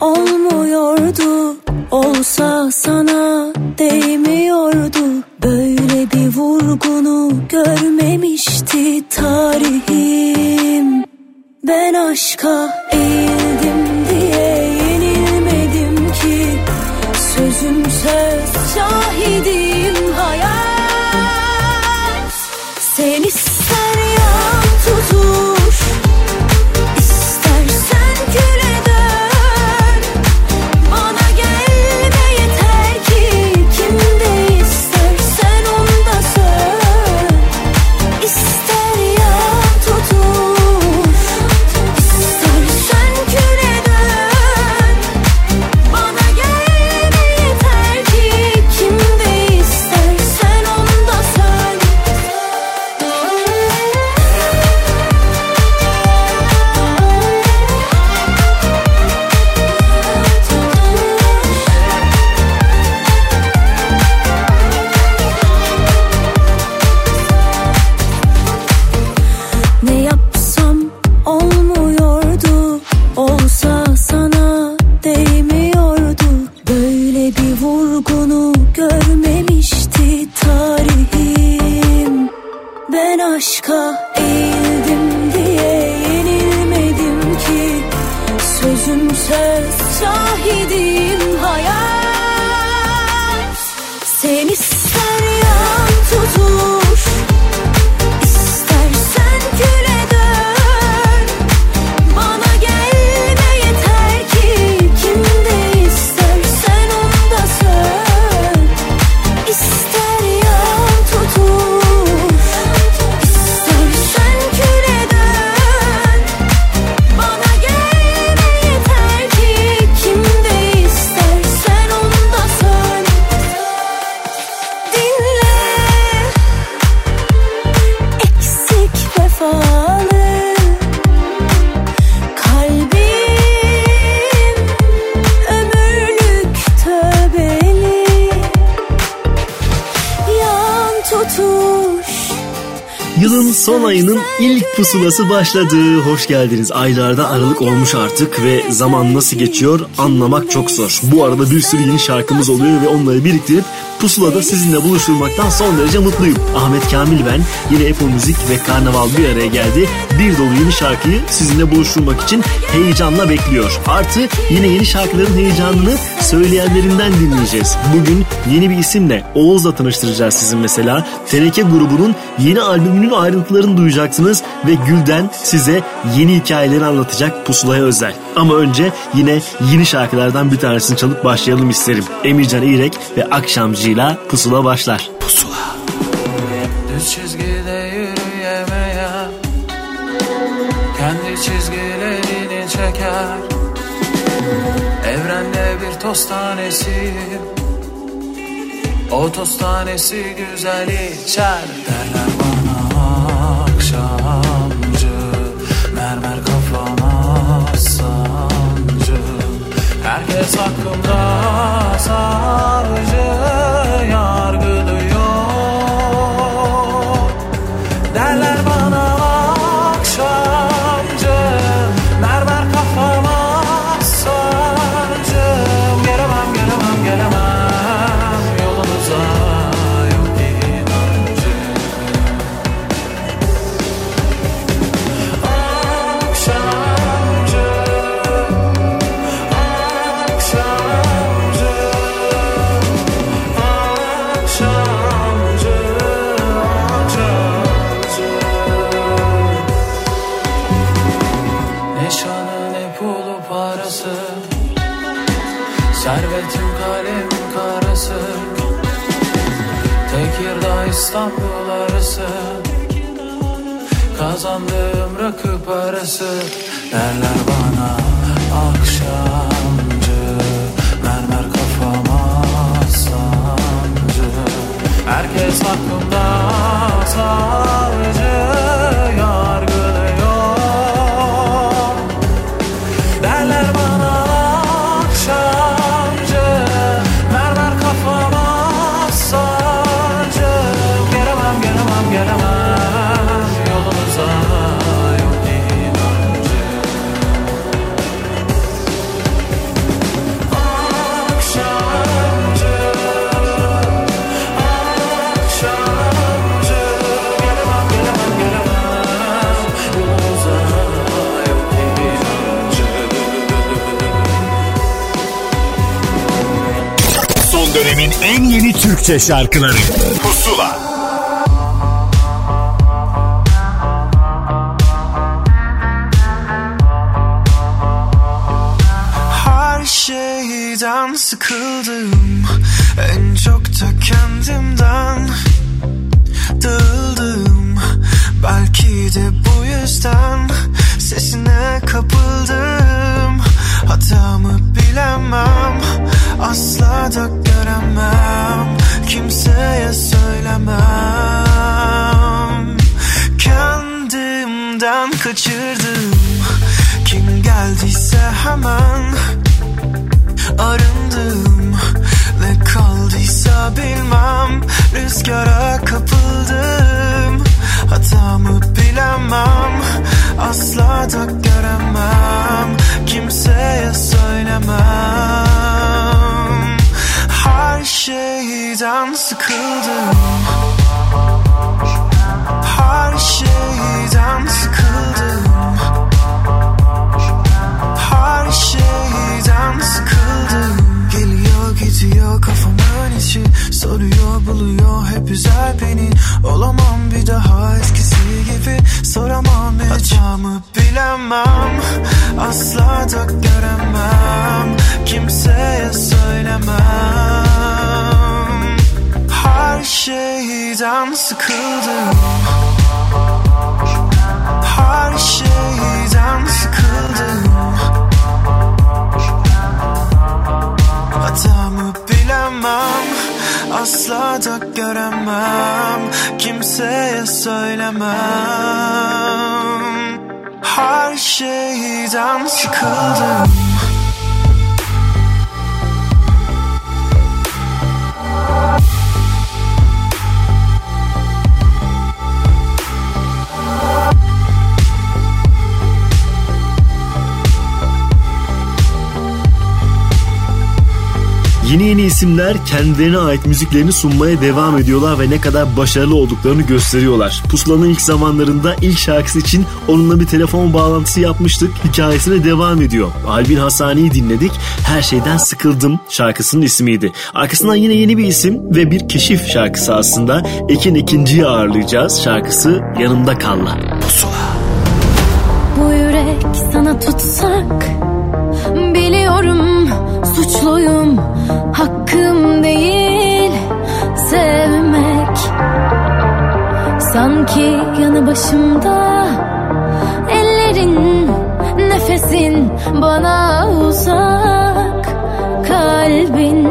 olmuyordu Olsa sana değmiyordu. Böyle bir vurgunu görmemişti tarihim. Ben aşka eğildim diye yenilmedim ki. Sözüm söz şahidim hayat Sen Yılın son ayının ilk pusulası başladı. Hoş geldiniz. Aylarda aralık olmuş artık ve zaman nasıl geçiyor anlamak çok zor. Bu arada bir sürü yeni şarkımız oluyor ve onları biriktirip pusulada sizinle buluşturmaktan son derece mutluyum. Ahmet Kamil ben. Yine Apple Müzik ve Karnaval bir araya geldi. Bir dolu yeni şarkıyı sizinle buluşturmak için heyecanla bekliyor. Artı yine yeni şarkıların heyecanını söyleyenlerinden dinleyeceğiz. Bugün yeni bir isimle Oğuz'la tanıştıracağız sizin mesela. Teneke grubunun yeni albümünün ayrıntılarını duyacaksınız ve Gül'den size yeni hikayeleri anlatacak Pusula'ya özel. Ama önce yine yeni şarkılardan bir tanesini çalıp başlayalım isterim. Emircan İrek ve Akşamcı'yla Pusula başlar. Pusula. Düz çizgide yürüyemeyen Kendi çizgilerini çeker Evrende bir toz tanesiyim O toz tanesi güzel içer Derler Herkes hakkımda savcı Türkçe şarkıları. Pusula. Her şeyden sıkıldım. En çok da kendimden Dağıldım. Belki de bu yüzden Sesine kapıldım Hatamı bilemem Asla da göremem Kimseye söylemem. Kendimden kaçırdım Kim geldiyse hemen arındım. Ne kaldıysa bilmem Rüzgara kapıldım Hatamı bilemem Asla da göremem Kimseye söylemem. Her şeyden sıkıldım. Her şeyden sıkıldım. Her şeyden sıkıldım Geliyor gidiyor kafamın içi. Soruyor buluyor hep üzer beni. Olamam bir daha eskisi gibi. Soramam hiç Hatamı bilemem. Asla da göremem. Kimseye söylemem. Her şeyden sıkıldım. Her şeyden sıkıldım Hatamı bilemem Asla da göremem Kimseye söylemem. Her şeyden sıkıldım Yeni yeni isimler kendilerine ait müziklerini sunmaya devam ediyorlar ve ne kadar başarılı olduklarını gösteriyorlar. Pusula'nın ilk zamanlarında ilk şarkısı için onunla bir telefon bağlantısı yapmıştık. Hikayesine devam ediyor. Albin Hasani'yi dinledik. Her şeyden sıkıldım şarkısının ismiydi. Arkasından yine yeni bir isim ve bir keşif şarkısı aslında. Ekin ikinciyi ağırlayacağız. Şarkısı Yanımda Kalla. Bu yürek sana tutsak Biliyorum suçluyum Hakkım değil sevmek. Sanki yanı başımda Ellerin, nefesin bana uzak Kalbin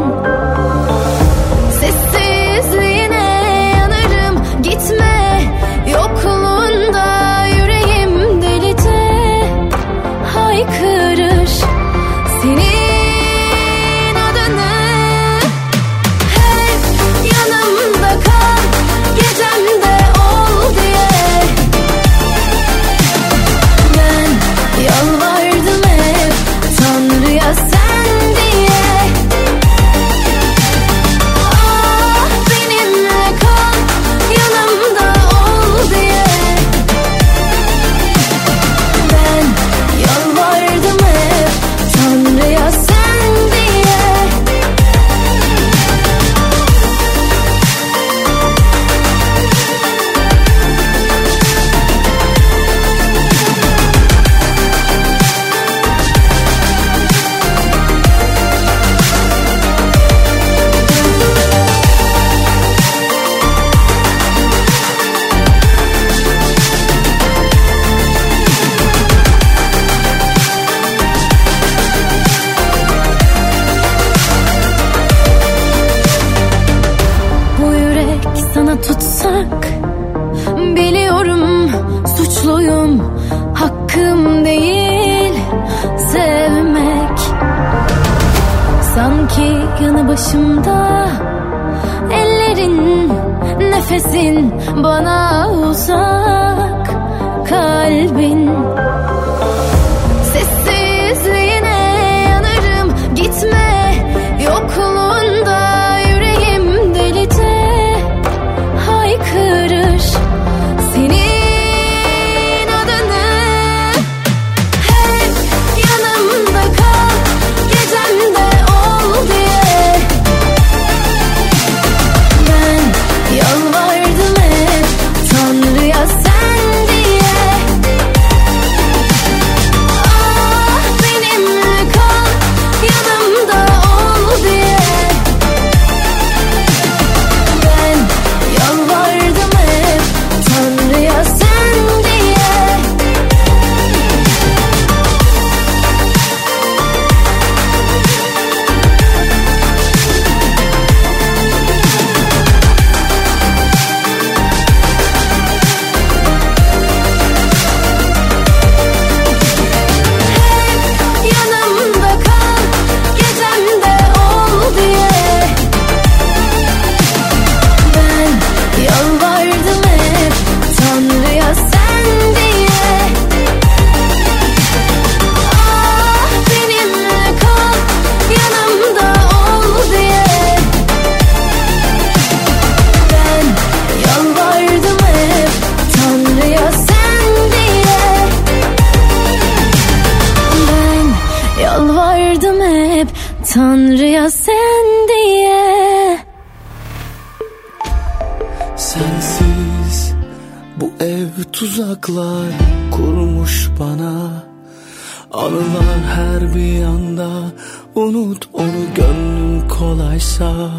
tuzaklar kurmuş bana. Anılar her bir yanda unut onu gönlün kolaysa.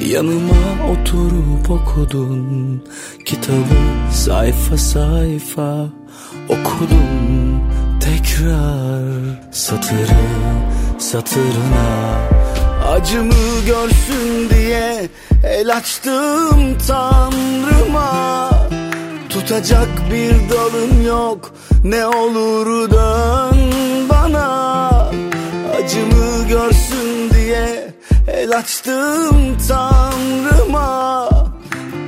Yanıma oturup okudun kitabı sayfa sayfa okudum tekrar satırı satırına Acımı görsün diye el açtım tanrıma Tutacak bir dalım yok. Ne olur dön bana. Acımı görsün diye el açtım tanrıma.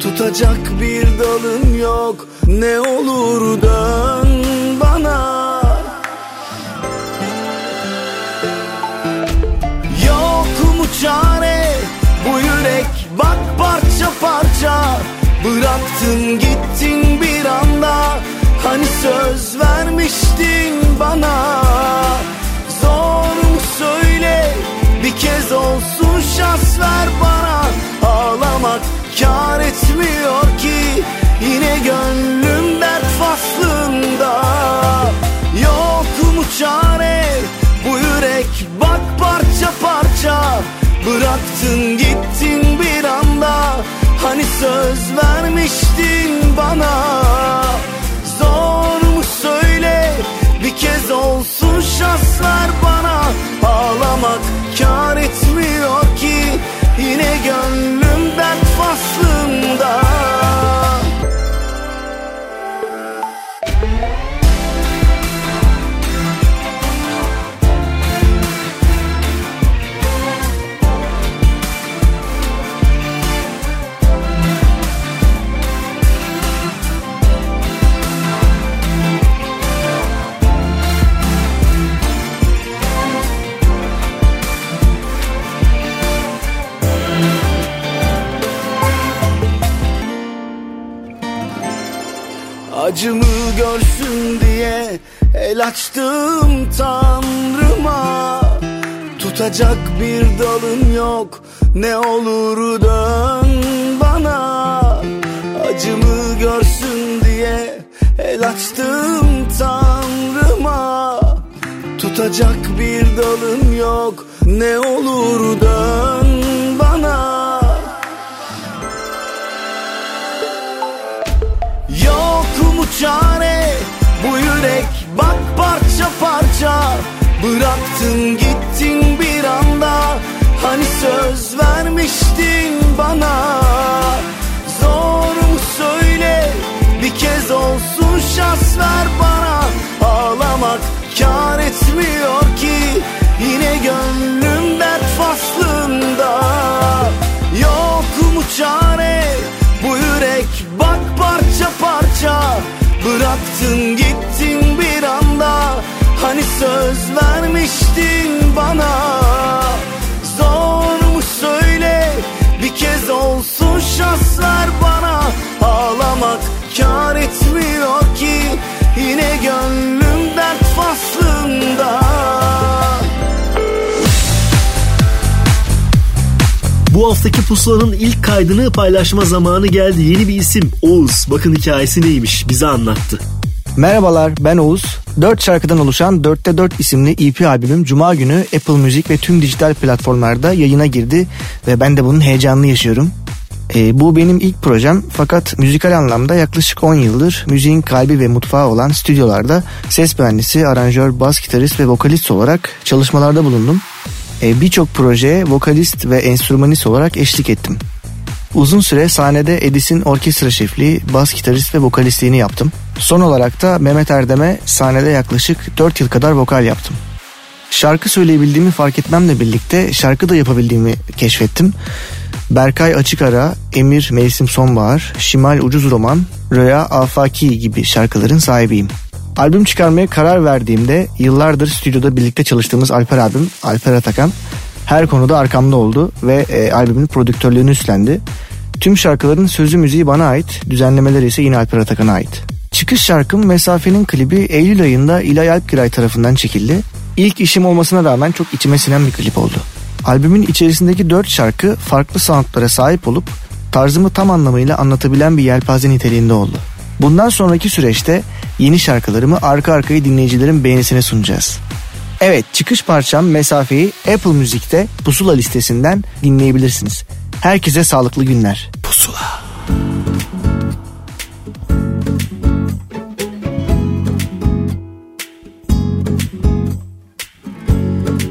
Tutacak bir dalım yok. Ne olur dön bana. Yok mu çare? Bu yürek bak parça parça Bıraktın gittin bir anda. Hani söz vermiştin bana. Zor mu söyle? Bir kez olsun şans ver bana. Ağlamak kar etmiyor ki. Yine gönlüm dert faslında. Yok mu çare? Bu yürek bak parça parça. Bıraktın gittin bir anda Hani söz vermiştin bana Zor mu söyle? Bir kez olsun şans ver bana. Ağlamak kar etmiyor ki Yine gönlüm dert faslında Acımı görsün diye el açtım tanrıma. Tutacak bir dalım yok ne olur dön bana. Acımı görsün diye el açtım tanrıma. Tutacak bir dalım yok ne olur dön bana çare. Bu yürek bak parça parça. Bıraktın gittin bir anda. Hani söz vermiştin bana. Zor mu söyle? Bir kez olsun şans ver bana. Ağlamak kar etmiyor ki. Yine gönlüm dert faslında. Yok mu çare? Bu yürek bak parça parça. Bıraktın gittin bir anda. Hani söz vermiştin bana. Zor mu söyle? Bir kez olsun şans ver bana. Ağlamak kar etmiyor ki. Yine gönlüm dert faslında Bu haftaki pusulanın ilk kaydını paylaşma zamanı geldi. Yeni bir isim Oğuz. Bakın hikayesi neymiş bize anlattı. Merhabalar ben Oğuz. 4 şarkıdan oluşan 4'te 4 isimli EP albümüm Cuma günü Apple Müzik ve tüm dijital platformlarda yayına girdi ve ben de bunun heyecanını yaşıyorum. Ee, bu benim ilk projem fakat müzikal anlamda yaklaşık 10 yıldır müziğin kalbi ve mutfağı olan stüdyolarda ses mühendisi, aranjör, bas gitarist ve vokalist olarak çalışmalarda bulundum. Ee, Birçok projeye vokalist ve enstrümanist olarak eşlik ettim. Uzun süre sahnede Edis'in orkestra şefliği, bas gitarist ve vokalistliğini yaptım. Son olarak da Mehmet Erdem'e sahnede yaklaşık 4 yıl kadar vokal yaptım. Şarkı söyleyebildiğimi fark etmemle birlikte şarkı da yapabildiğimi keşfettim. Berkay Açıkara, Emir Mevsim Sonbahar, Şimal Ucuz Roman, Röya Afaki gibi şarkıların sahibiyim. Albüm çıkarmaya karar verdiğimde yıllardır stüdyoda birlikte çalıştığımız Alper abim Alper Atakan her konuda arkamda oldu ve e, albümün prodüktörlüğünü üstlendi. Tüm şarkıların sözü müziği bana ait, düzenlemeleri ise yine Alper Atakan'a ait. Çıkış şarkım Mesafe'nin klibi Eylül ayında İlay Alpgiray tarafından çekildi. İlk işim olmasına rağmen çok içime sinen bir klip oldu. Albümün içerisindeki dört şarkı farklı soundlara sahip olup tarzımı tam anlamıyla anlatabilen bir yelpaze niteliğinde oldu. Bundan sonraki süreçte yeni şarkılarımı arka arkaya dinleyicilerin beğenisine sunacağız. Evet çıkış parçam Mesafe'yi Apple Müzik'te Pusula listesinden dinleyebilirsiniz. Herkese sağlıklı günler. Pusula.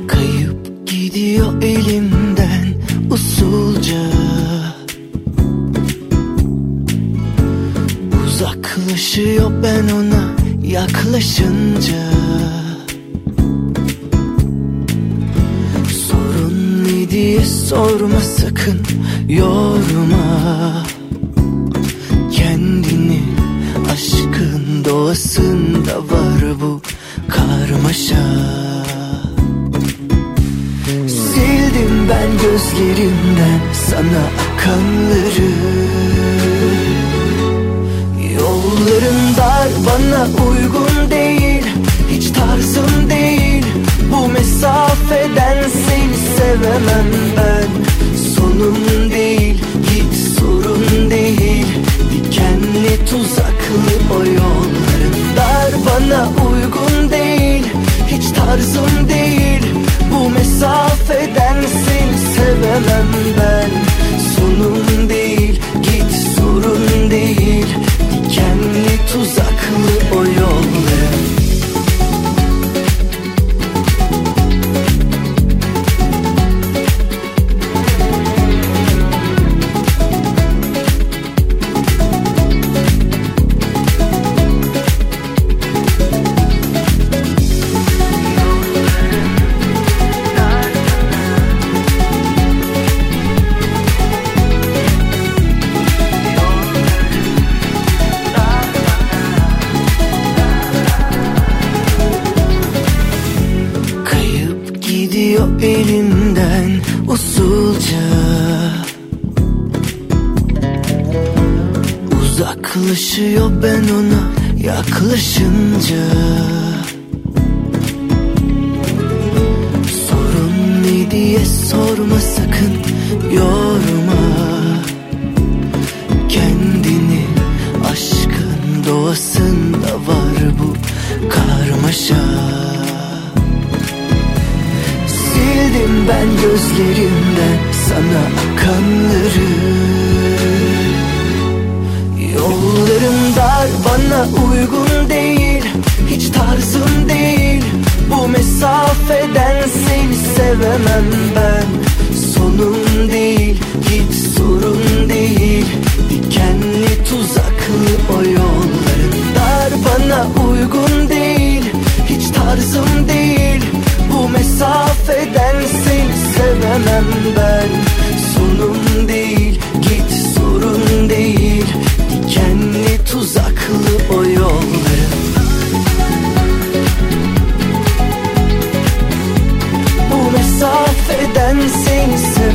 Kayıp gidiyor elimden usulca Uzaklaşıyor ben ona yaklaşınca. Sorun ne diye sorma sakın yorma. Kendini aşkın doğasında var bu karmaşa. Sildim ben gözlerimden sana akanları Yolların dar bana uygun değil. Hiç tarzım değil. Bu mesafeden seni sevemem ben. Sonum değil Git sorun değil. Dikenli tuzaklı o yolların dar Bana uygun değil. Hiç tarzım değil. Bu mesafeden seni sevemem ben. Sonum değil Git sorun değil Dikenli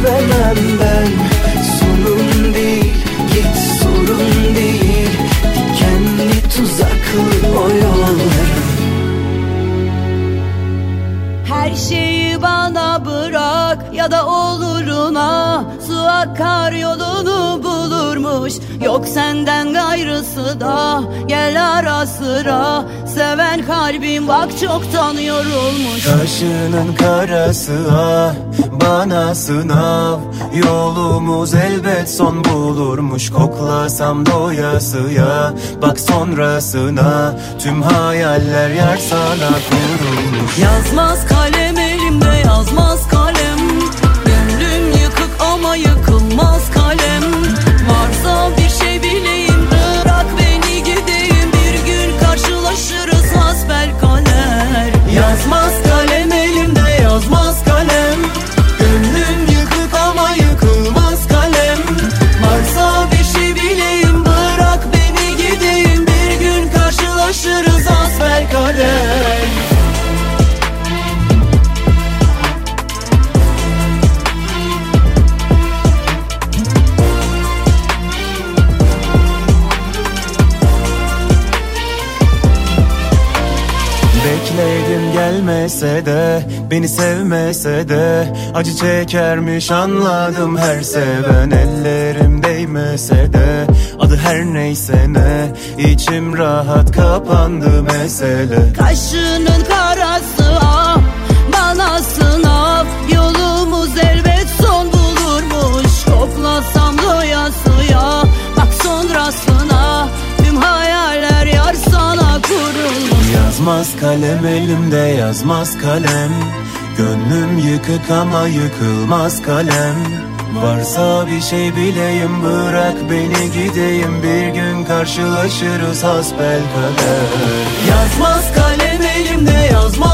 sevemem. Ben Sorun değil git sorun değil. Dikenli tuzaklı o yollarım Her şeyi bana bırak ya da oluruna. Su akar yolunu bulurmuş. Yok senden gayrısı da gel ara sıra. Seven kalbim bak çoktan yorulmuş Kaşının karası ah bana sınav. Yolumuz elbet son bulurmuş. Koklasam doyasıya Bak sonrasına Tüm hayaller yer sana kurulmuş. Yazmaz kalem elimde yazmaz de Beni sevmese de Acı çekermiş anladım her seven. Ellerim değmese de Adı her neyse ne içim rahat kapandı mesele. Kaşının karası ah bana sınav Yolumuz elbet son bulurmuş. Koklasam doyasıya Yazmaz kalem elimde yazmaz kalem. Gönlüm yıkık ama yıkılmaz kalem. Varsa bir şey bileyim bırak beni gideyim. Bir gün karşılaşırız hasbel kader. Yazmaz kalem elimde yazmaz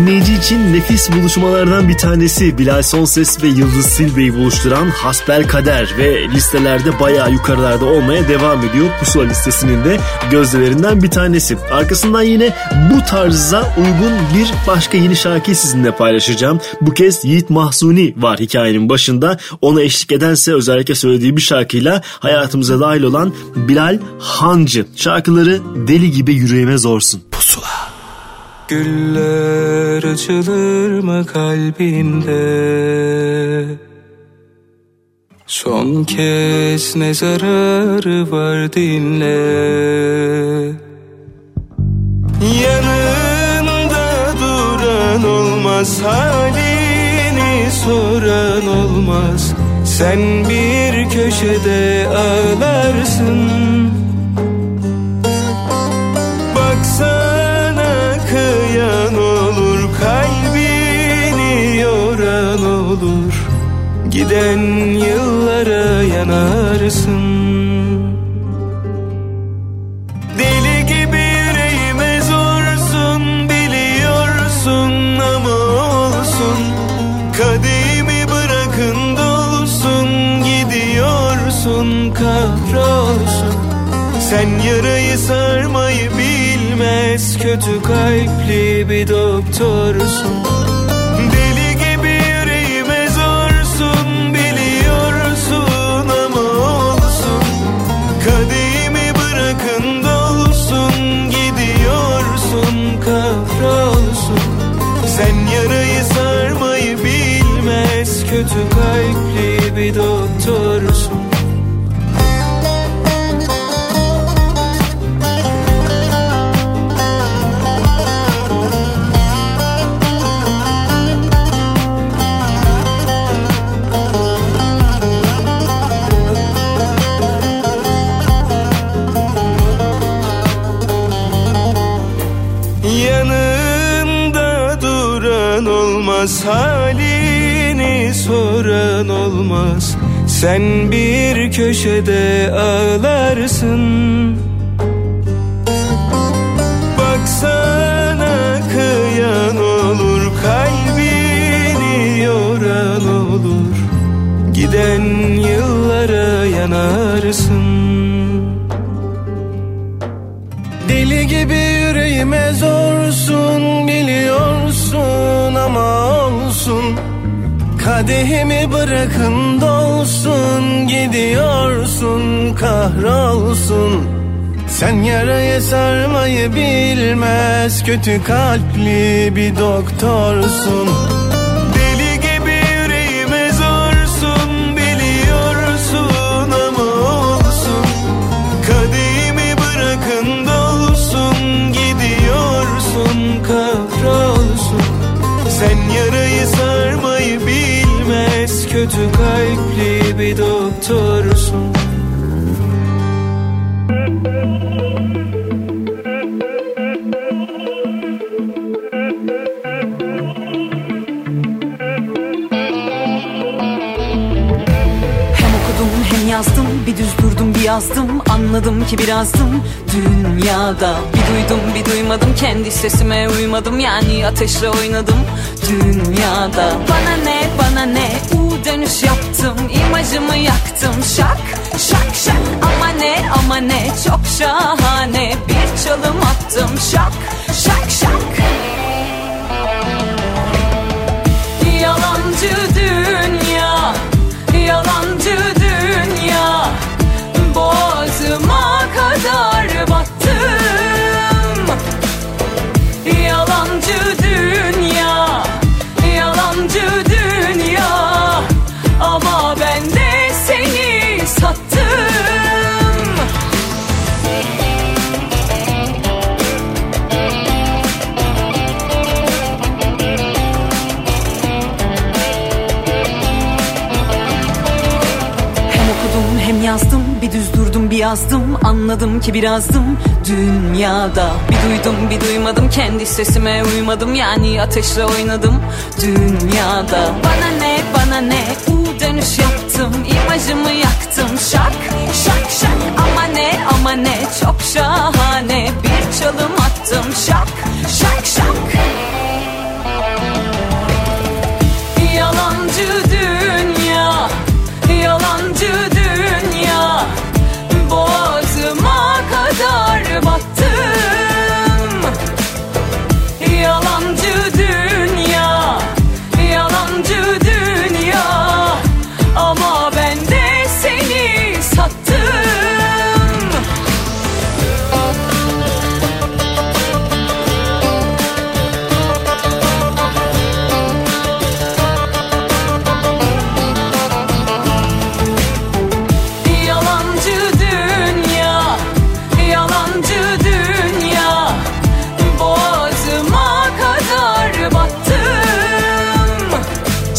Dinleyici için nefis buluşmalardan bir tanesi Bilal Sonses ve Yıldız Silbe'yi buluşturan Hasbel Kader ve listelerde bayağı yukarılarda olmaya devam ediyor. Pusula listesinin de gözdelerinden bir tanesi. Arkasından yine bu tarza uygun bir başka yeni şarkıyı sizinle paylaşacağım. Bu kez Yiğit Mahzuni var hikayenin başında. Ona eşlik edense özellikle söylediği bir şarkıyla hayatımıza dahil olan Bilal Hancı. Şarkıları deli gibi yüreğime zorsun. Pusula. Güller açılır mı kalbinde? Son kez ne zararı var dinle. Yanında duran olmaz Halini soran olmaz. Sen bir köşede ağlarsın. Baksana kıyan olur kalbini yoran olur. Giden yıllara yanarsın. Deli gibi yüreğime zorsun biliyorsun ama olsun. Kadehimi bırakın dolsun gidiyorsun kahrolsun. Sen yarayı sarmayı bilmez Kötü kalpli bir doktorsun. Deli gibi yüreğime zorsun Biliyorsun ama olsun. Kadehimi bırakın dolsun Gidiyorsun kahrolsun. Sen yarayı sarmayı bilmez Kötü kalpli bir doktorsun olmaz. Sen bir köşede ağlarsın. Baksana kıyan olur Kalbini yoran olur. Giden yıllara yanarsın. Deli gibi yüreğime zorsun Kadehimi bırakın dolsun gidiyorsun kahrolsun. Sen yarayı sarmayı bilmez Kötü kalpli bir doktorsun Kötü kalpli bir doktorsun. Yazdım bir düz durdum bir yazdım Anladım ki birazdım. Dünyada Bir duydum bir duymadım kendi sesime uymadım Yani ateşle oynadım. Dünyada Bana ne bana ne dönüş yaptım imajımı yaktım. Şak şak şak. Ama ne ama ne? Çok şahane. Bir çalım attım. Şak şak şak. Yalancı dünya düz durdum bir yazdım. Anladım ki birazdım. Dünyada Bir duydum bir duymadım. Kendi sesime uymadım. Yani ateşle oynadım. Dünyada. Bana ne bana ne? U dönüş yaptım. İmajımı yaktım. Şak şak şak. Ama ne ama ne? Çok şahane. Bir çalım attım. Şak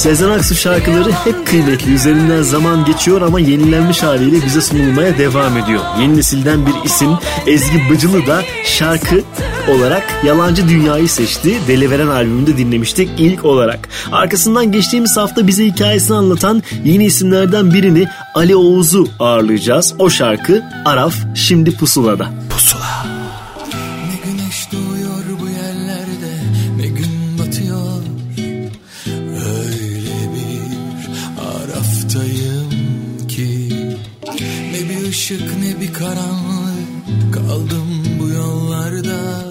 Sezen Aksu şarkıları hep kıymetli. Üzerinden zaman geçiyor ama yenilenmiş haliyle bize sunulmaya devam ediyor. Yeni nesilden bir isim Ezgi Bıcılı da şarkı olarak Yalancı Dünya'yı seçti. Deliveren albümünde dinlemiştik ilk olarak. Arkasından geçtiğimiz hafta bize hikayesini anlatan yeni isimlerden birini Ali Oğuz'u ağırlayacağız. O şarkı Araf şimdi pusulada. Işık ne bir karanlık. Kaldım bu yollarda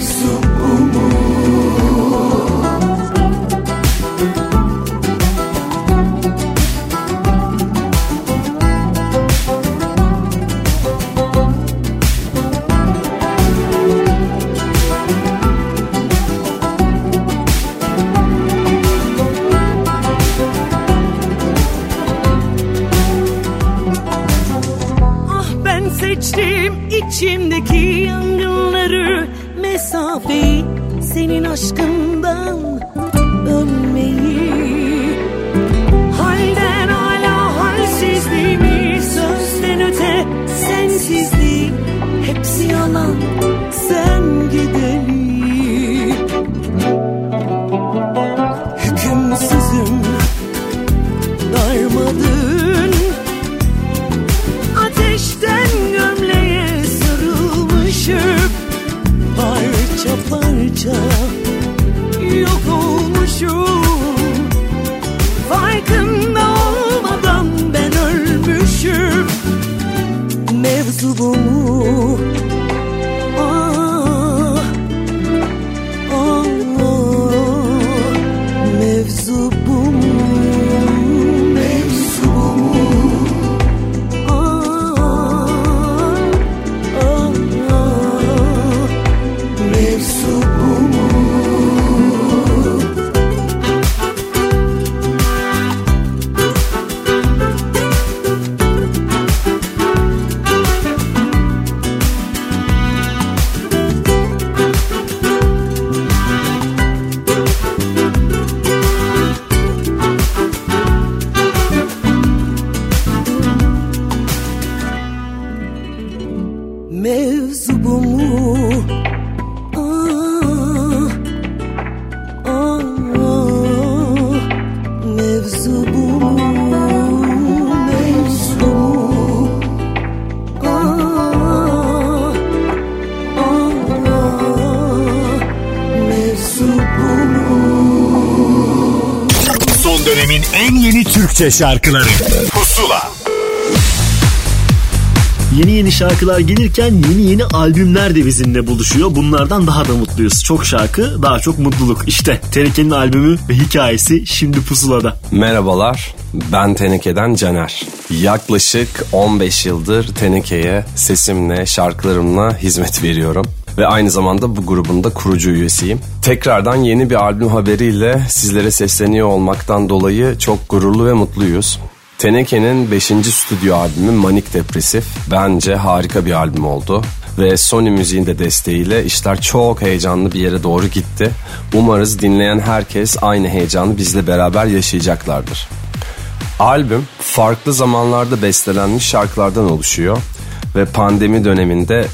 Jesús. Türkçe şarkıları Pusula Yeni yeni şarkılar gelirken yeni yeni albümler de bizimle buluşuyor. Bunlardan daha da mutluyuz. Çok şarkı, daha çok mutluluk. İşte Teneke'nin albümü ve hikayesi şimdi pusulada. Merhabalar, ben Teneke'den Caner. Yaklaşık 15 yıldır Teneke'ye sesimle, şarkılarımla hizmet veriyorum. Ve aynı zamanda bu grubun da kurucu üyesiyim. Tekrardan yeni bir albüm haberiyle sizlere sesleniyor olmaktan dolayı çok gururlu ve mutluyuz. Teneke'nin 5. stüdyo albümü Manik Depresif bence harika bir albüm oldu. Ve Sony Müziğin de desteğiyle işler çok heyecanlı bir yere doğru gitti. Umarız dinleyen herkes aynı heyecanı bizle beraber yaşayacaklardır. Albüm farklı zamanlarda bestelenmiş şarkılardan oluşuyor ve pandemi döneminde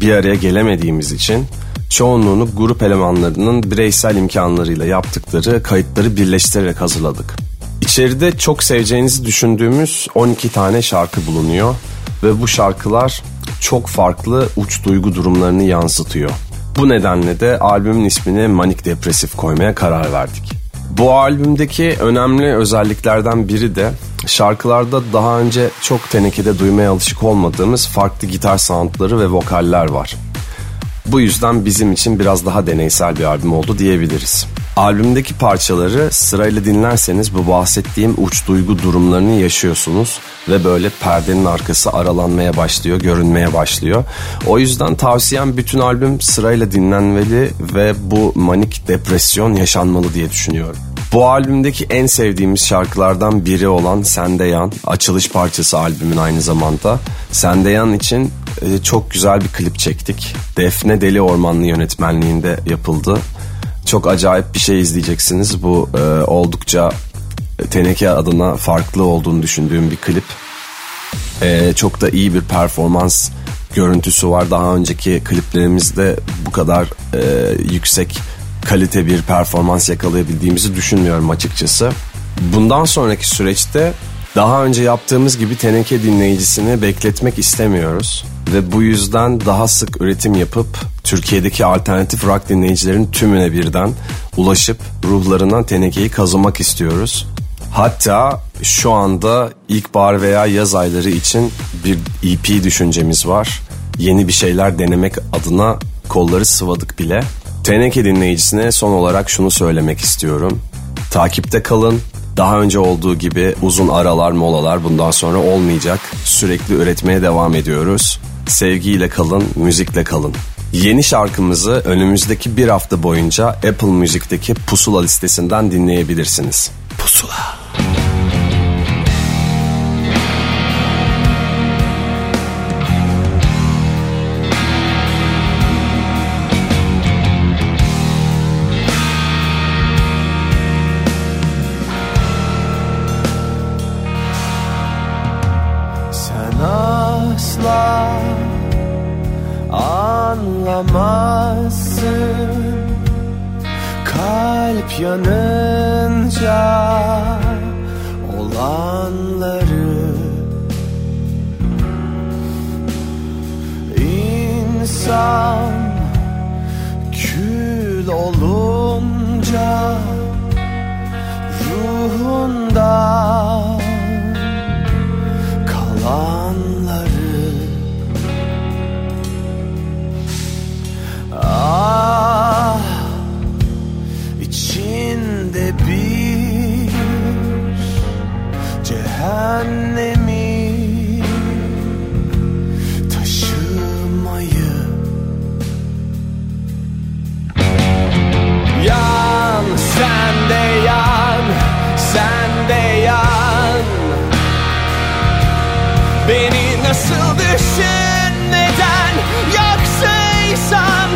bir araya gelemediğimiz için çoğunluğunu grup elemanlarının bireysel imkanlarıyla yaptıkları kayıtları birleştirerek hazırladık. İçeride çok seveceğinizi düşündüğümüz 12 tane şarkı bulunuyor ve bu şarkılar çok farklı uç duygu durumlarını yansıtıyor. Bu nedenle de albümün ismini Manik Depresif koymaya karar verdik. Bu albümdeki önemli özelliklerden biri de şarkılarda daha önce çok tenekede duymaya alışık olmadığımız farklı gitar soundları ve vokaller var. Bu yüzden bizim için biraz daha deneysel bir albüm oldu diyebiliriz. Albümdeki parçaları sırayla dinlerseniz bu bahsettiğim uç duygu durumlarını yaşıyorsunuz ve böyle perdenin arkası aralanmaya başlıyor, görünmeye başlıyor. O yüzden tavsiyem bütün albüm sırayla dinlenmeli ve bu manik depresyon yaşanmalı diye düşünüyorum. Bu albümdeki en sevdiğimiz şarkılardan biri olan Sende Yan, açılış parçası albümün aynı zamanda. Sende Yan için e, çok güzel bir klip çektik. Defne Deli Ormanlı yönetmenliğinde yapıldı. Çok acayip bir şey izleyeceksiniz. Bu e, oldukça Teneke adına farklı olduğunu düşündüğüm bir klip. E, çok da iyi bir performans görüntüsü var. Daha önceki kliplerimizde bu kadar e, yüksek kalite bir performans yakalayabildiğimizi düşünmüyorum açıkçası. Bundan sonraki süreçte daha önce yaptığımız gibi teneke dinleyicisini bekletmek istemiyoruz. Ve bu yüzden daha sık üretim yapıp Türkiye'deki alternatif rock dinleyicilerin tümüne birden ulaşıp ruhlarından tenekeyi kazımak istiyoruz. Hatta şu anda ilkbahar veya yaz ayları için bir EP düşüncemiz var. Yeni bir şeyler denemek adına kolları sıvadık bile. Teneke dinleyicisine son olarak şunu söylemek istiyorum. Takipte kalın. Daha önce olduğu gibi uzun aralar molalar bundan sonra olmayacak. Sürekli üretmeye devam ediyoruz. Sevgiyle kalın, müzikle kalın. Yeni şarkımızı önümüzdeki bir hafta boyunca Apple Müzik'teki Pusula listesinden dinleyebilirsiniz. Pusula. Sen anlamazsın Kalp yanınca olanları İnsan kül olunca ruhunda düşünmeden yaksaysan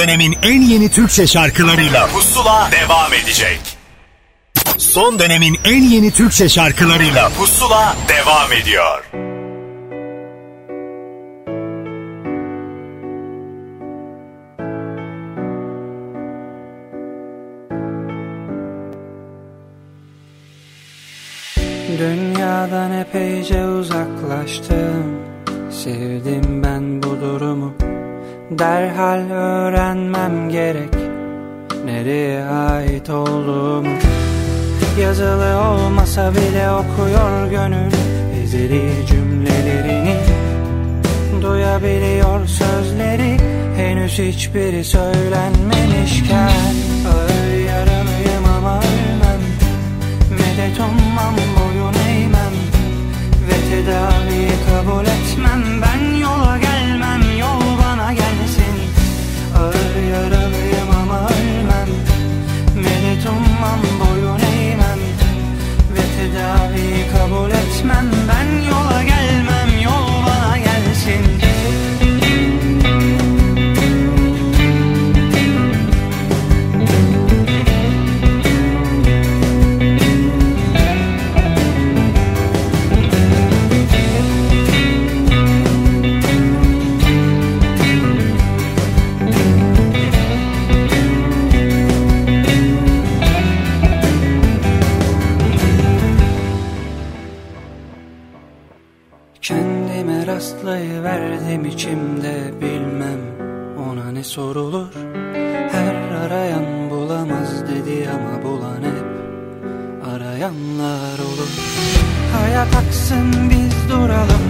dönemin en yeni Türkçe şarkılarıyla Pusula devam edecek. Son dönemin en yeni Türkçe şarkılarıyla Pusula devam ediyor. Dünyadan epeyce uzaklaştım Sevdim ben bu durumu Derhal öğrenmem gerek Nereye ait olduğumu. Yazılı olmasa bile okuyor gönül Ezeli cümlelerini. Duyabiliyor sözleri Henüz hiçbiri söylenmemişken. Ağır yaralıyım ama ölmem. Medet ummam boyun eğmem. Ve tedaviyi kabul etmem kabul etmem Aksın biz duralım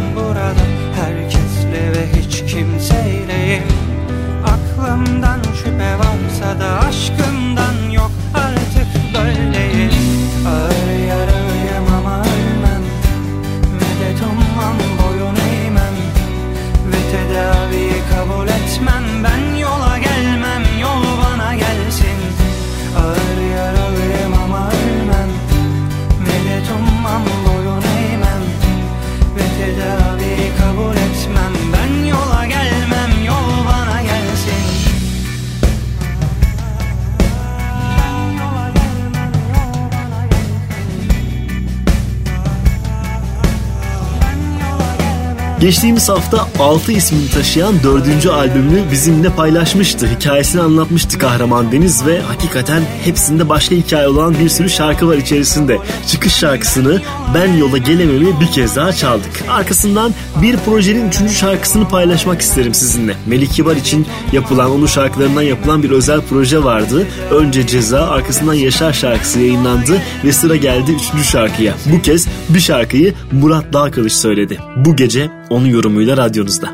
Geçtiğimiz hafta 6 ismini taşıyan 4. albümünü bizimle paylaşmıştı. Hikayesini anlatmıştı Kahraman Deniz ve hakikaten hepsinde başka hikaye olan bir sürü şarkı var içerisinde. Çıkış şarkısını Ben Yola Gelemem'i bir kez daha çaldık. Arkasından bir projenin 3. şarkısını paylaşmak isterim sizinle. Melik Kibar için yapılan, onun şarkılarından yapılan bir özel proje vardı. Önce Ceza, arkasından Yaşar şarkısı yayınlandı ve sıra geldi 3. şarkıya. Bu kez bir şarkıyı Murat Dağkılıç söyledi. Bu gece onun yorumuyla radyonuzda.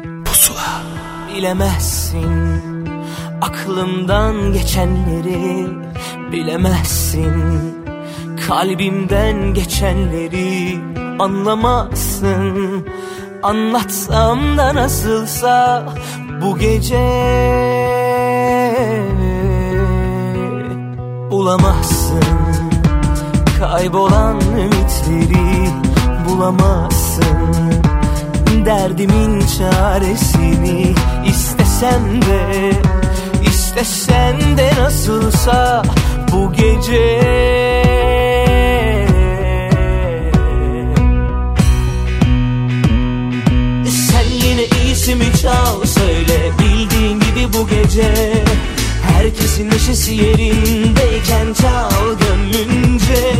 Bilemezsin aklımdan geçenleri. Bilemezsin kalbimden geçenleri. Anlamazsın anlatsam da nasılsa bu gece. Bulamazsın kaybolan ümitleri Bulamazsın. Derdimin çaresini istesem de istesen de nasılsa bu gece. Sen yine iyisi mi çal söyle bildiğin gibi bu gece herkesin neşesi yerindeyken çal gönlünce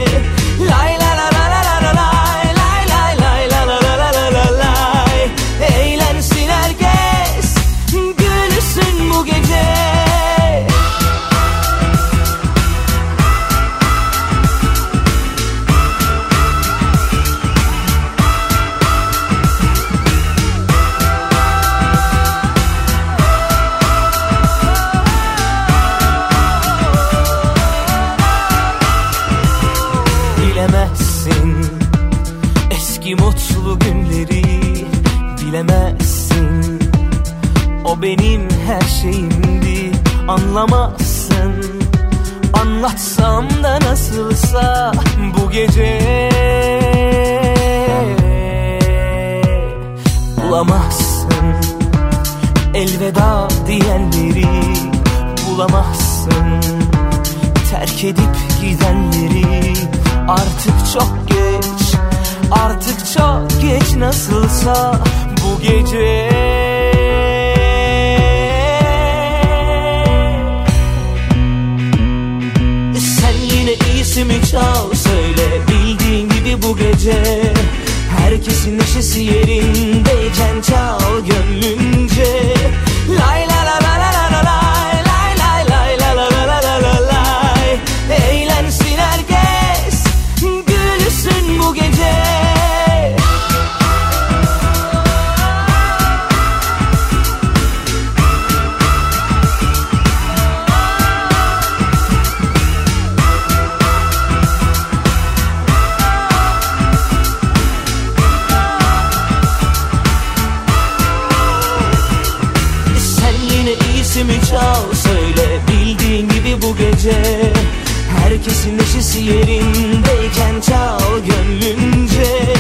olsa bu gece Bulamazsın. Elveda diyenleri Bulamazsın. Terk edip gidenleri Artık çok geç artık çok geç nasılsa bu gece sesimi çal söyle. Bildiğin gibi bu gece Herkesin neşesi yerindeyken çal gönlünce. Lay la la Herkesin yerindeyken çal gönlünce.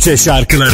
Türkçe şarkıları.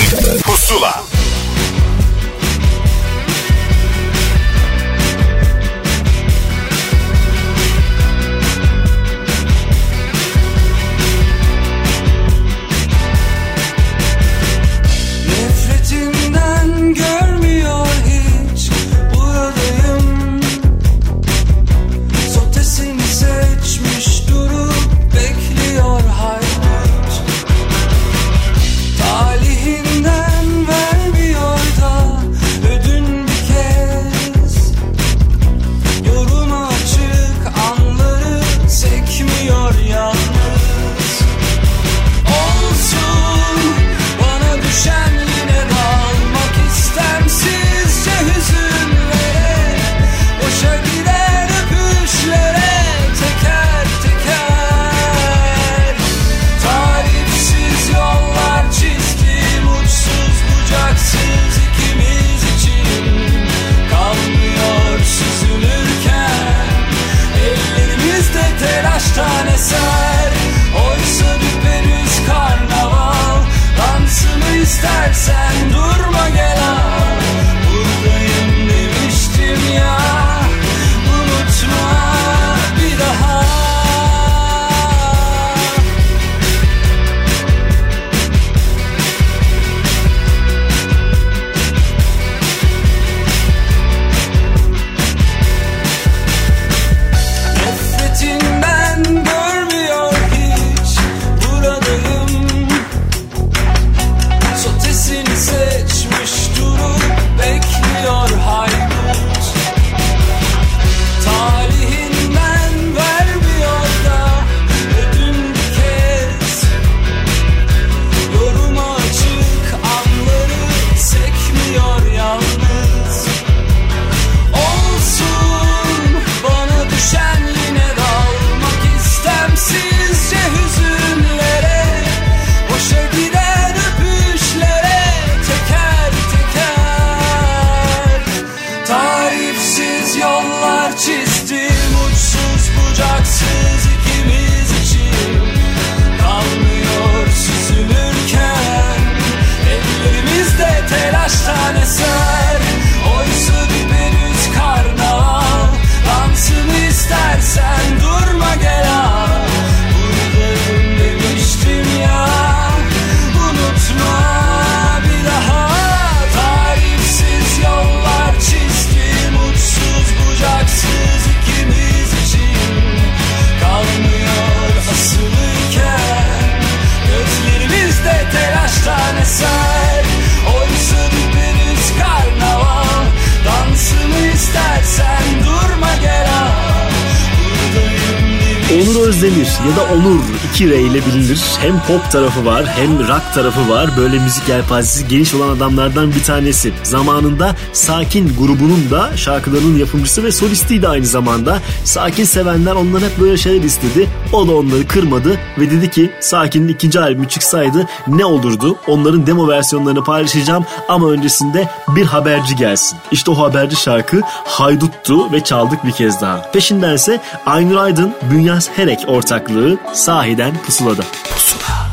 iki ile bilinir. Hem pop tarafı var hem rock tarafı var. Böyle müzik yelpazesi geniş olan adamlardan bir tanesi. Zamanında Sakin grubunun da şarkılarının yapımcısı ve solistiydi aynı zamanda. Sakin sevenler ondan hep böyle şeyler istedi. O da onları kırmadı ve dedi ki Sakin'in ikinci albümü çıksaydı ne olurdu? Onların demo versiyonlarını paylaşacağım ama öncesinde bir haberci gelsin. İşte o haberci şarkı Haydut'tu ve çaldık bir kez daha. Peşindense Aynur Aydın, Bünyas Herek ortaklığı sahiden Eren Pusula'da. Pusula.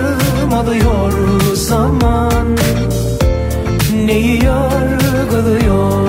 yarım alıyor zaman. Neyi yargılıyor?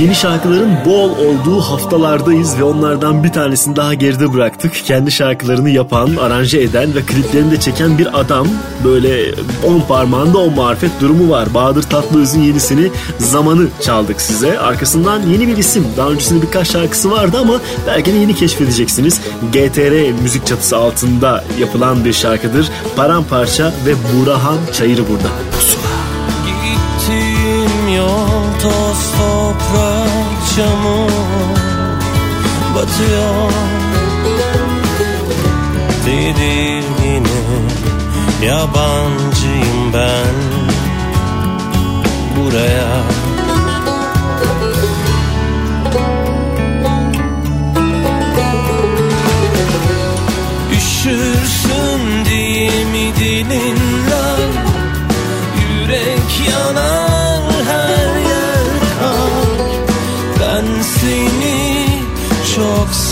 Yeni şarkıların bol olduğu haftalardayız ve onlardan bir tanesini daha geride bıraktık. Kendi şarkılarını yapan, aranje eden ve kliplerini de çeken bir adam. Böyle on parmağında on marifet durumu var. Bahadır Tatlıöz'ün yenisini Zamanı çaldık size. Arkasından yeni bir isim. Daha öncesinde birkaç şarkısı vardı ama belki de yeni keşfedeceksiniz. GTR müzik çatısı altında yapılan bir şarkıdır. Paramparça ve Burhan Çayırı burada. Pusula. Gittiğim yol toz toprak çamur batıyor. Tedirginim yabancıyım ben. Buraya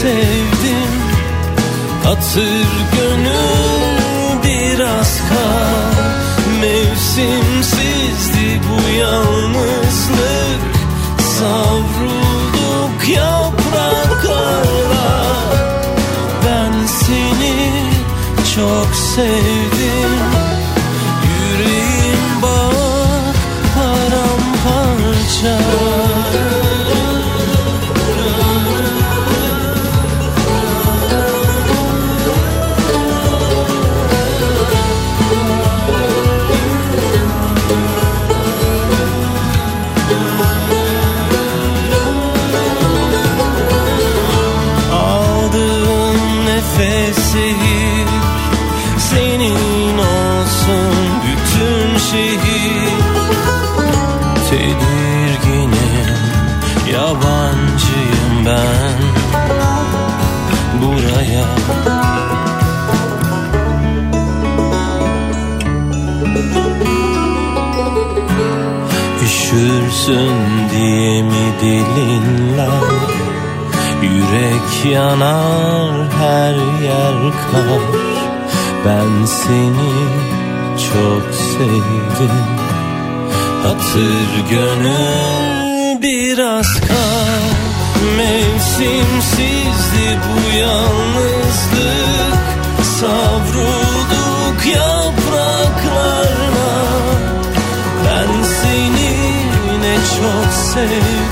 sevdim. Hatır gönül biraz kar Mevsimsizdi bu yalnızlık. Savrulduk yapraklarla Ben seni çok sevdim Üşürsün diye mi dilinler Yürek yanar her yer kar. Ben seni çok sevdim. Hatır gönül biraz kar. Mevsimsizdi bu yalnızlık. Savrulduk yapraklarla sevdim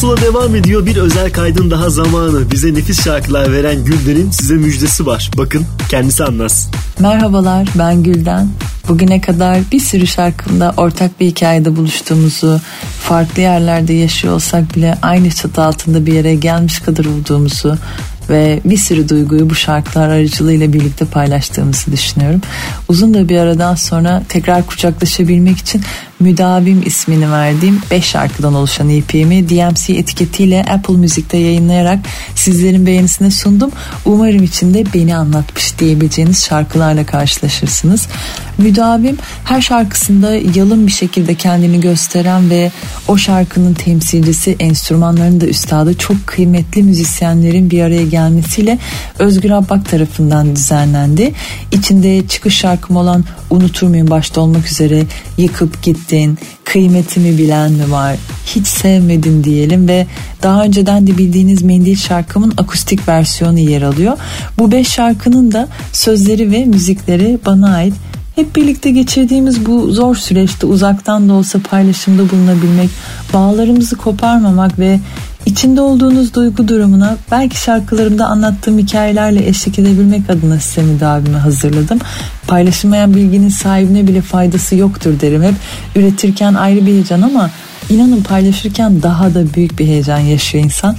Pusula devam ediyor. Bir özel kaydın daha zamanı. Bize nefis şarkılar veren Gülden'in size müjdesi var. Bakın kendisi anlatsın. Merhabalar ben Gülden. Bugüne kadar bir sürü şarkımda ortak bir hikayede buluştuğumuzu, farklı yerlerde yaşıyor olsak bile aynı çatı altında bir yere gelmiş kadar olduğumuzu ve bir sürü duyguyu bu şarkılar aracılığıyla birlikte paylaştığımızı düşünüyorum. Uzun da bir aradan sonra tekrar kucaklaşabilmek için Müdavim ismini verdiğim 5 şarkıdan oluşan EP'mi DMC etiketiyle Apple Müzik'te yayınlayarak sizlerin beğenisine sundum. Umarım içinde beni anlatmış diyebileceğiniz şarkılarla karşılaşırsınız. Müdavim her şarkısında yalın bir şekilde kendini gösteren ve o şarkının temsilcisi enstrümanların da üstadı çok kıymetli müzisyenlerin bir araya gelmesiyle Özgür Abbak tarafından düzenlendi. İçinde çıkış şarkım olan Unutur muyum başta olmak üzere Yıkıp Gittin, Kıymetimi Bilen mi var, Hiç Sevmedin diyelim ve daha önceden de bildiğiniz Mendil şarkımın akustik versiyonu yer alıyor. Bu beş şarkının da sözleri ve müzikleri bana ait hep birlikte geçirdiğimiz bu zor süreçte uzaktan da olsa paylaşımda bulunabilmek, bağlarımızı koparmamak ve içinde olduğunuz duygu durumuna belki şarkılarımda anlattığım hikayelerle eşlik edebilmek adına size müdavimi hazırladım. Paylaşılmayan bilginin sahibine bile faydası yoktur derim hep. Üretirken ayrı bir heyecan ama inanın paylaşırken daha da büyük bir heyecan yaşıyor insan.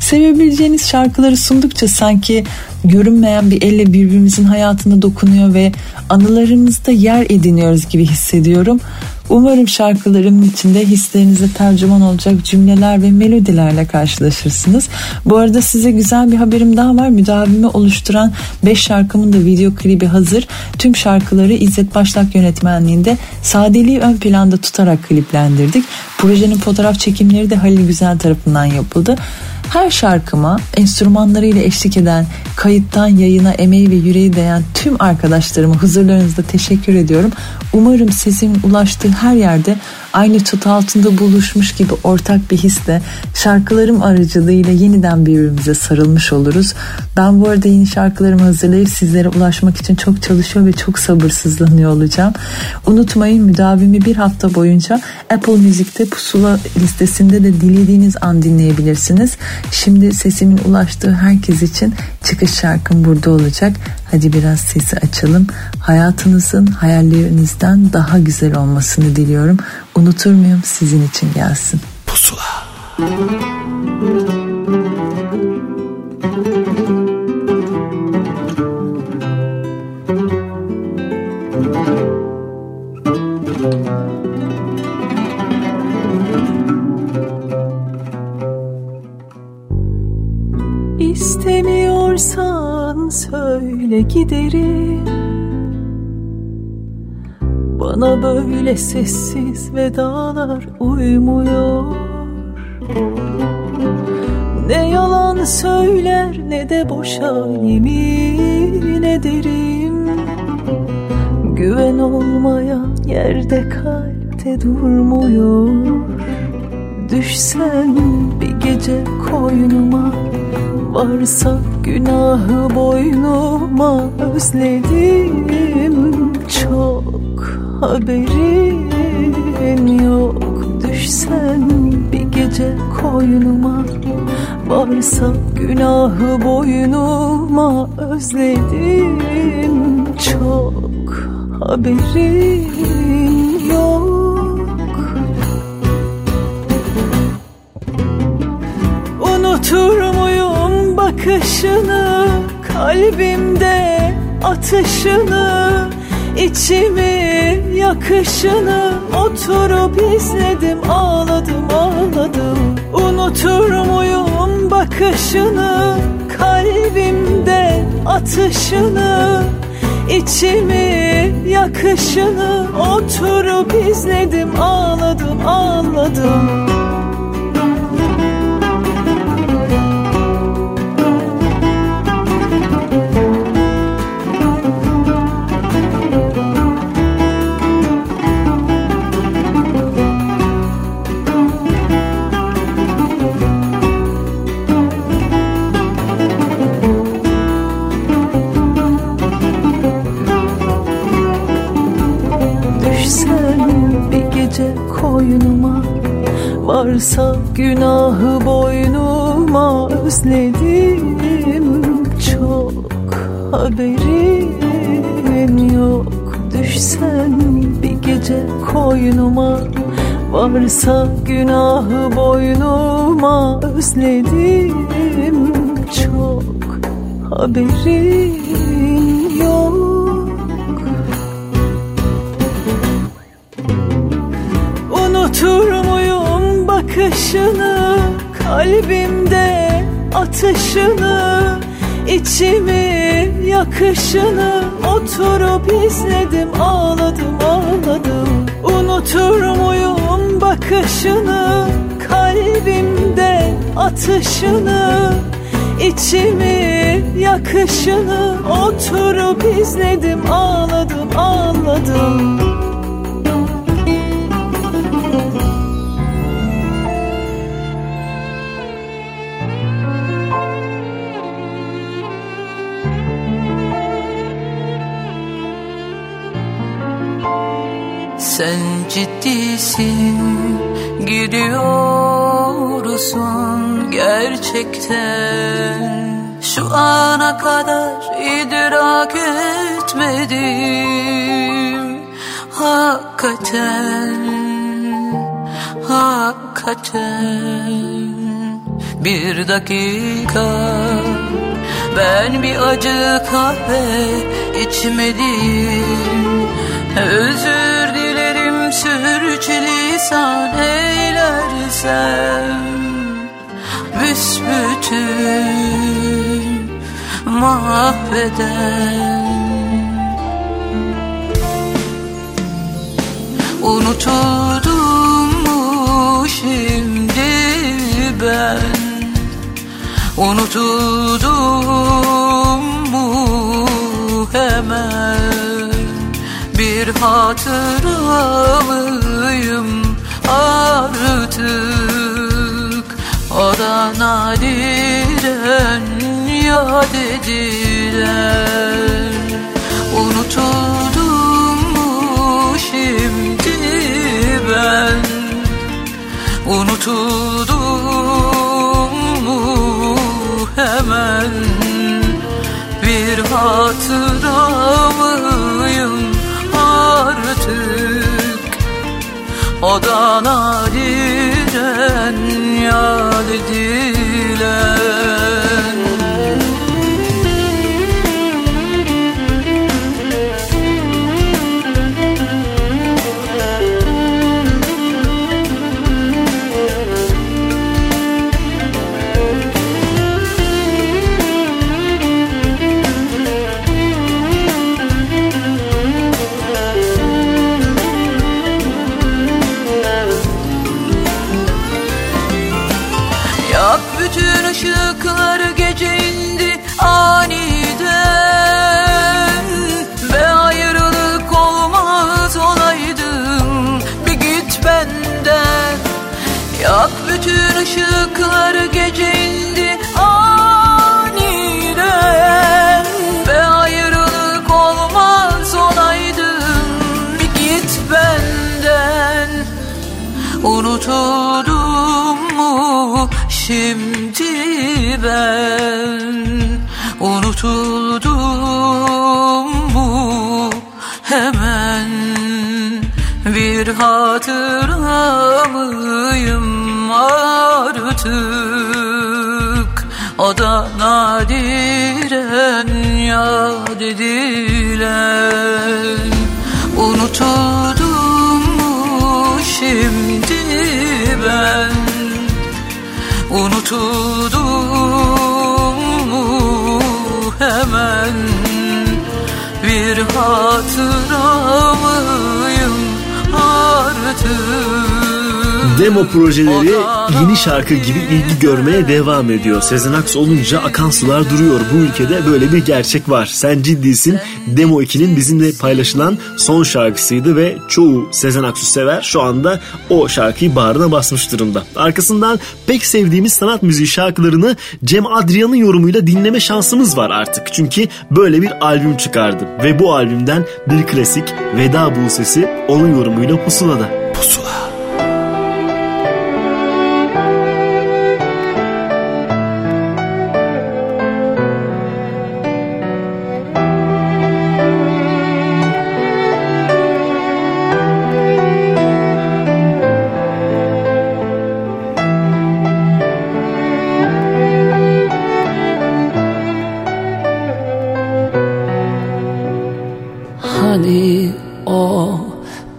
Sevebileceğiniz şarkıları sundukça sanki görünmeyen bir elle birbirimizin hayatına dokunuyor ve anılarımızda yer ediniyoruz gibi hissediyorum. Umarım şarkılarımın içinde hislerinize tercüman olacak cümleler ve melodilerle karşılaşırsınız. Bu arada size güzel bir haberim daha var. Müdavimi oluşturan 5 şarkımın da video klibi hazır. Tüm şarkıları İzzet Başlak yönetmenliğinde sadeliği ön planda tutarak kliplendirdik. Projenin fotoğraf çekimleri de Halil Güzel tarafından yapıldı. Her şarkıma enstrümanlarıyla eşlik eden, kayıttan yayına emeği ve yüreği değen tüm arkadaşlarıma huzurlarınızda teşekkür ediyorum. Umarım sesin ulaştığı her yerde aynı çatı altında buluşmuş gibi ortak bir hisle şarkılarım aracılığıyla yeniden birbirimize sarılmış oluruz. Ben bu arada yeni şarkılarımı hazırlayıp sizlere ulaşmak için çok çalışıyor ve çok sabırsızlanıyor olacağım. Unutmayın müdavimi bir hafta boyunca Apple Müzik'te pusula listesinde de dilediğiniz an dinleyebilirsiniz. Şimdi sesimin ulaştığı herkes için çıkış şarkım burada olacak. Hadi biraz sesi açalım. Hayatınızın hayallerinizden daha güzel olmasını diliyorum. Unutur muyum sizin için gelsin. Pusula. İstemiyorsan söyle giderim. Bana böyle sessiz vedalar uymuyor. Ne yalan söyler ne de boşa yemin ederim. Güven olmayan yerde kalpte durmuyor. Düşsen bir gece koynuma Varsa günahı boynuma özledim. Çok haberin yok. Düşsen bir gece koynuma. Varsa günahı boynuma özledim. Çok haberin yok. Unutur muyum bakışını Kalbimde atışını içimi yakışını Oturup izledim ağladım ağladım. Unutur muyum bakışını Kalbimde atışını içimi yakışını Oturup izledim ağladım ağladım Varsa günahı boynuma Özledim. Çok haberin yok. Unutur muyum bakışını kalbimde atışını içimi yakışını? Oturup izledim ağladım ağladım. Unutur muyum bakışını kalbimde atışını içimi yakışını. Oturup izledim ağladım ağladım dakika. Ben bir acı kahve içmedim Özür dilerim sürçülisan eylersem. Büsbütün mahveden. Unutuldum mu şimdi ben Unutuldum mu hemen. Bir hatıra mıyım artık. O da nadiren yad edilen. Unutuldum mu şimdi ben. Unutuldum mu Bir hatıra mıyım artık. O da nadiren yad edilen ışıkları gece indi aniden Ve ayrılık olmaz olaydım. Git benden Unutuldum mu şimdi ben? Unutuldum mu hemen? Bir hatıra mıyım artık O da nadiren yad edilen. Unutuldum mu şimdi ben? Unutuldum mu hemen? Bir hatıra mıyım artık Demo projeleri yeni şarkı gibi ilgi görmeye devam ediyor. Sezen Aksu olunca akan sular duruyor. Bu ülkede böyle bir gerçek var. Sen ciddisin. Demo 2'nin bizimle paylaşılan son şarkısıydı ve çoğu Sezen Aksu sever şu anda o şarkıyı bağrına basmış durumda. Arkasından pek sevdiğimiz sanat müziği şarkılarını Cem Adrian'ın yorumuyla dinleme şansımız var artık. Çünkü böyle bir albüm çıkardı ve bu albümden bir klasik Veda Buse'si onun yorumuyla Pusula'da. Pusula.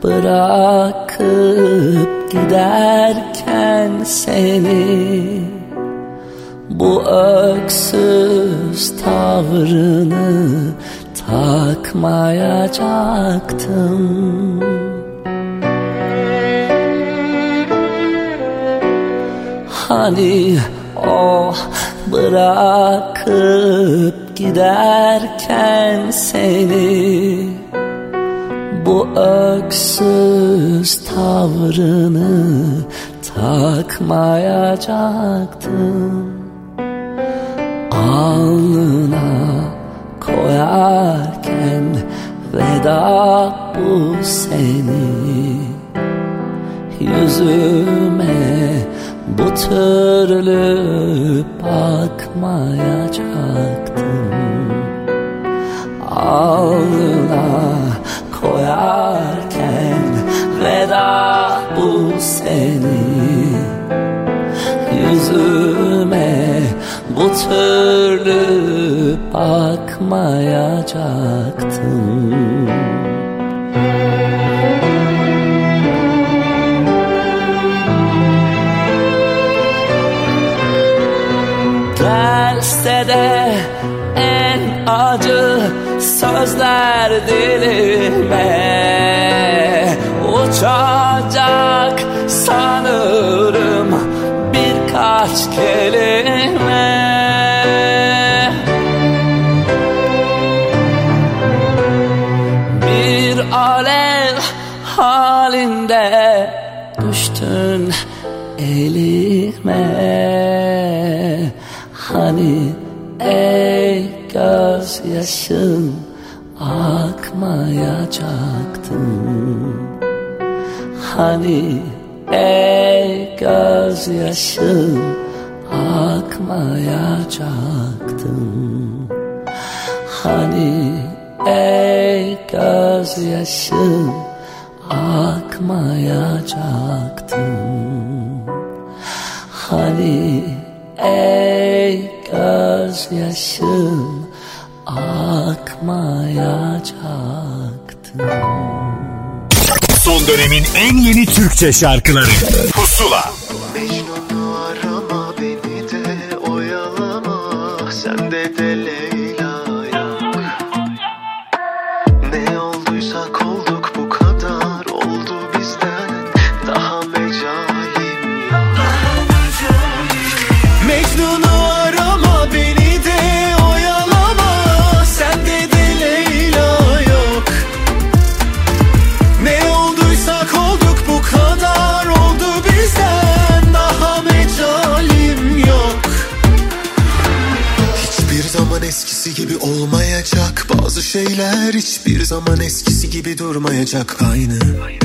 Bırakıp giderken seni. Bu öksüz tavrını takmayacaktım. Hani o bırakıp giderken seni bu öksüz tavrını takmayacaktım Alnına koyarken veda bu seni. Yüzüme bu türlü bakmayacaktım Alnına koyarken veda bu seni. Yüzüme bu türlü bakmayacaktım Gelse de en acı sözler dilime Uçacak sanırım birkaç kelime. Bir alev halinde düştün elime. Hani ey gözyaşın akmayacaktın Hani ey gözyaşın akmayacaktın Hani ey gözyaşın akmayacaktın Hani ey gözyaşın akmayacaktın Son dönemin en yeni Türkçe şarkıları. Pusula. Mecnun'u zaman eskisi gibi durmayacak Aynı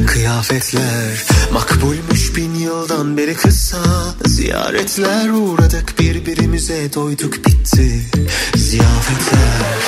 kıyafetler. Makbulmuş bin yıldan beri kısa Ziyaretler uğradık. Birbirimize doyduk bitti Ziyafetler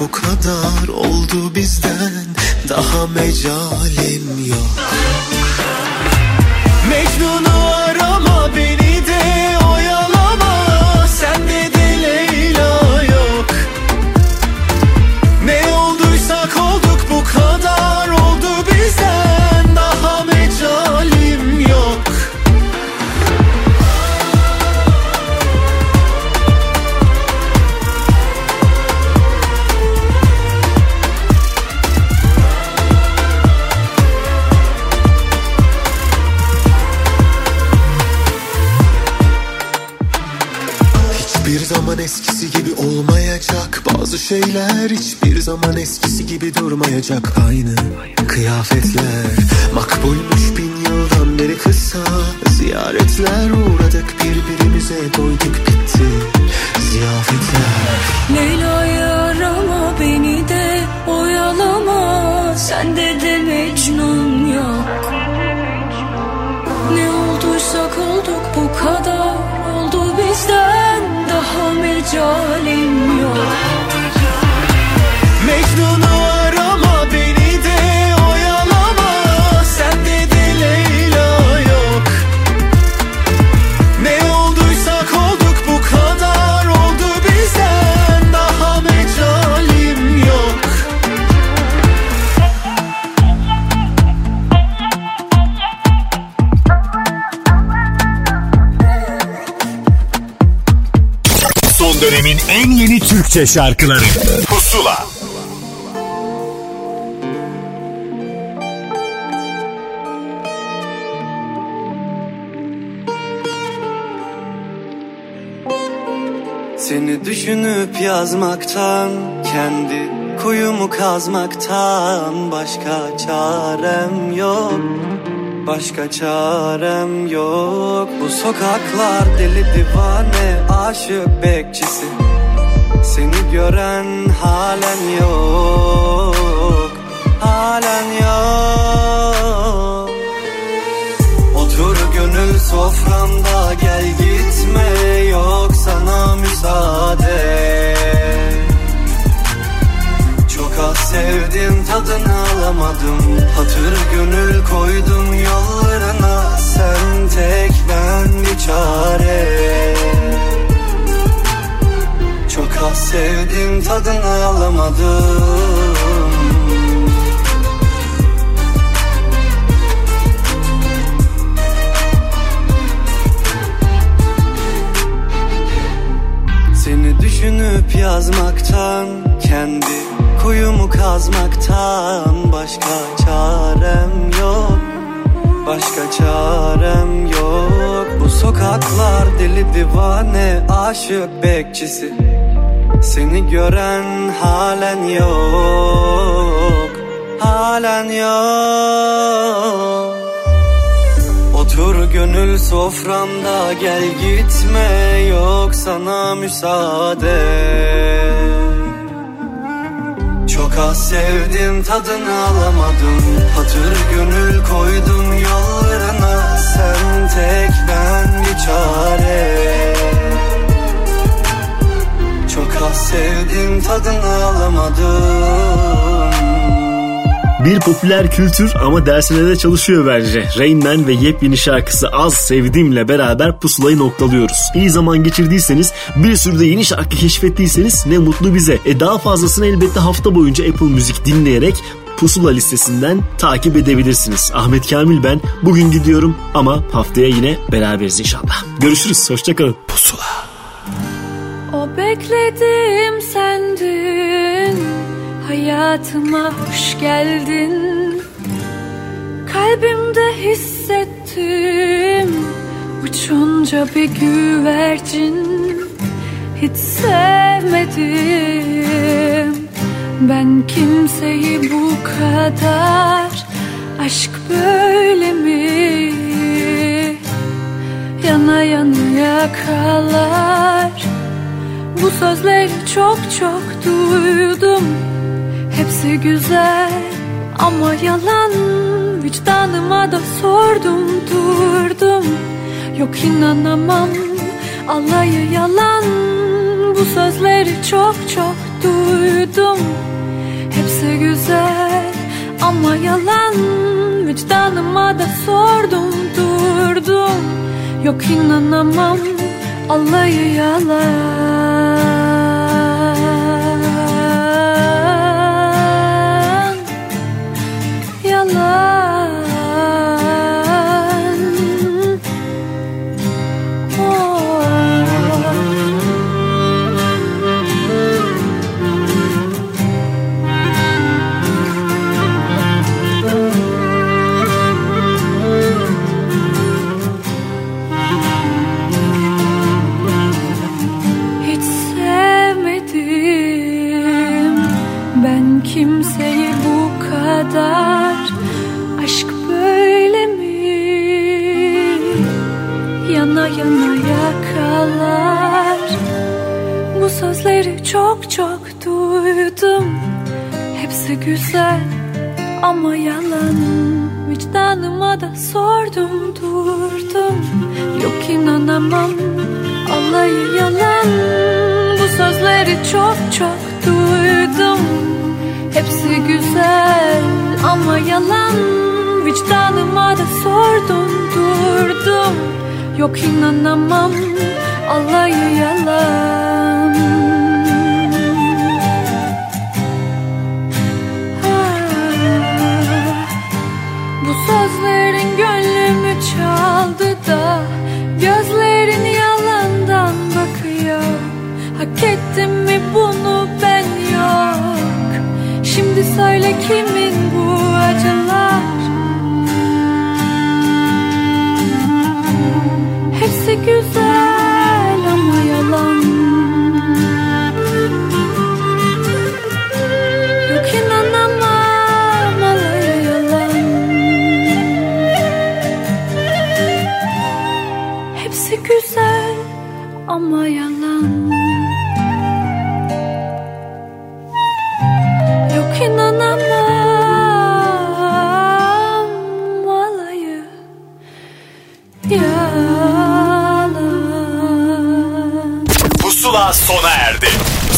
bu kadar Oldu bizden. Daha mecalim yok şeyler hiçbir zaman eskisi gibi durmayacak. Aynı kıyafetler Türkçe şarkıları. Pusula. Seni düşünüp yazmaktan Kendi kuyumu kazmaktan Başka çarem yok. Başka çarem yok. Bu sokaklar deli divane Aşık bekçisi Seni gören halen yok Halen yok. Otur gönül soframda gel gitme yok sana müsaade. Çok az sevdim tadını alamadım. Hatır gönül koydum yollarına Sen tek ben bir çare Az sevdim tadını alamadım. Seni düşünüp yazmaktan Kendi kuyumu kazmaktan Başka çarem yok. Başka çarem yok. Bu sokaklar deli divane Aşık bekçisi Seni gören halen yok Halen yok. Otur gönül soframda gel gitme yok sana müsaade. Çok az sevdim tadını alamadım. Hatır gönül koydum yollarına Sen tek ben bir çare Çok az sevdim tadını alamadım Bir popüler kültür ama dersine de çalışıyor bence. Rain Man ve yepyeni şarkısı Az Sevdim'le beraber pusulayı noktalıyoruz. İyi zaman geçirdiyseniz bir sürü de yeni şarkı keşfettiyseniz ne mutlu bize. E daha fazlasını elbette hafta boyunca Apple Müzik dinleyerek Pusula listesinden takip edebilirsiniz. Ahmet Kamil ben. Bugün gidiyorum ama haftaya yine beraberiz inşallah. Görüşürüz. Hoşçakalın. Pusula. O beklediğim sendin Hayatıma hoş geldin. Kalbimde hissettim. Uçunca bir güvercin. Hiç sevmedim. Ben kimseyi bu kadar. Aşk böyle mi? Yana yana yakalar Bu sözleri çok çok duydum. Hepsi güzel ama yalan. Vicdanıma da sordum durdum. Yok inanamam alayı yalan. Bu sözleri çok çok duydum. Hepsi güzel ama yalan. Vicdanıma da sordum durdum. Yok inanamam alayı yalan sözleri çok çok duydum. Hepsi güzel ama yalan. Vicdanıma da sordum durdum. Yok inanamam. Alayı yalan. Bu sözleri çok çok duydum. Hepsi güzel ama yalan. Vicdanıma da sordum durdum. Yok inanamam. Alayı yalan kimin bu acılar? Hepsi güzel ama yalan. Yok inanamam alay yalan. Hepsi güzel ama yalan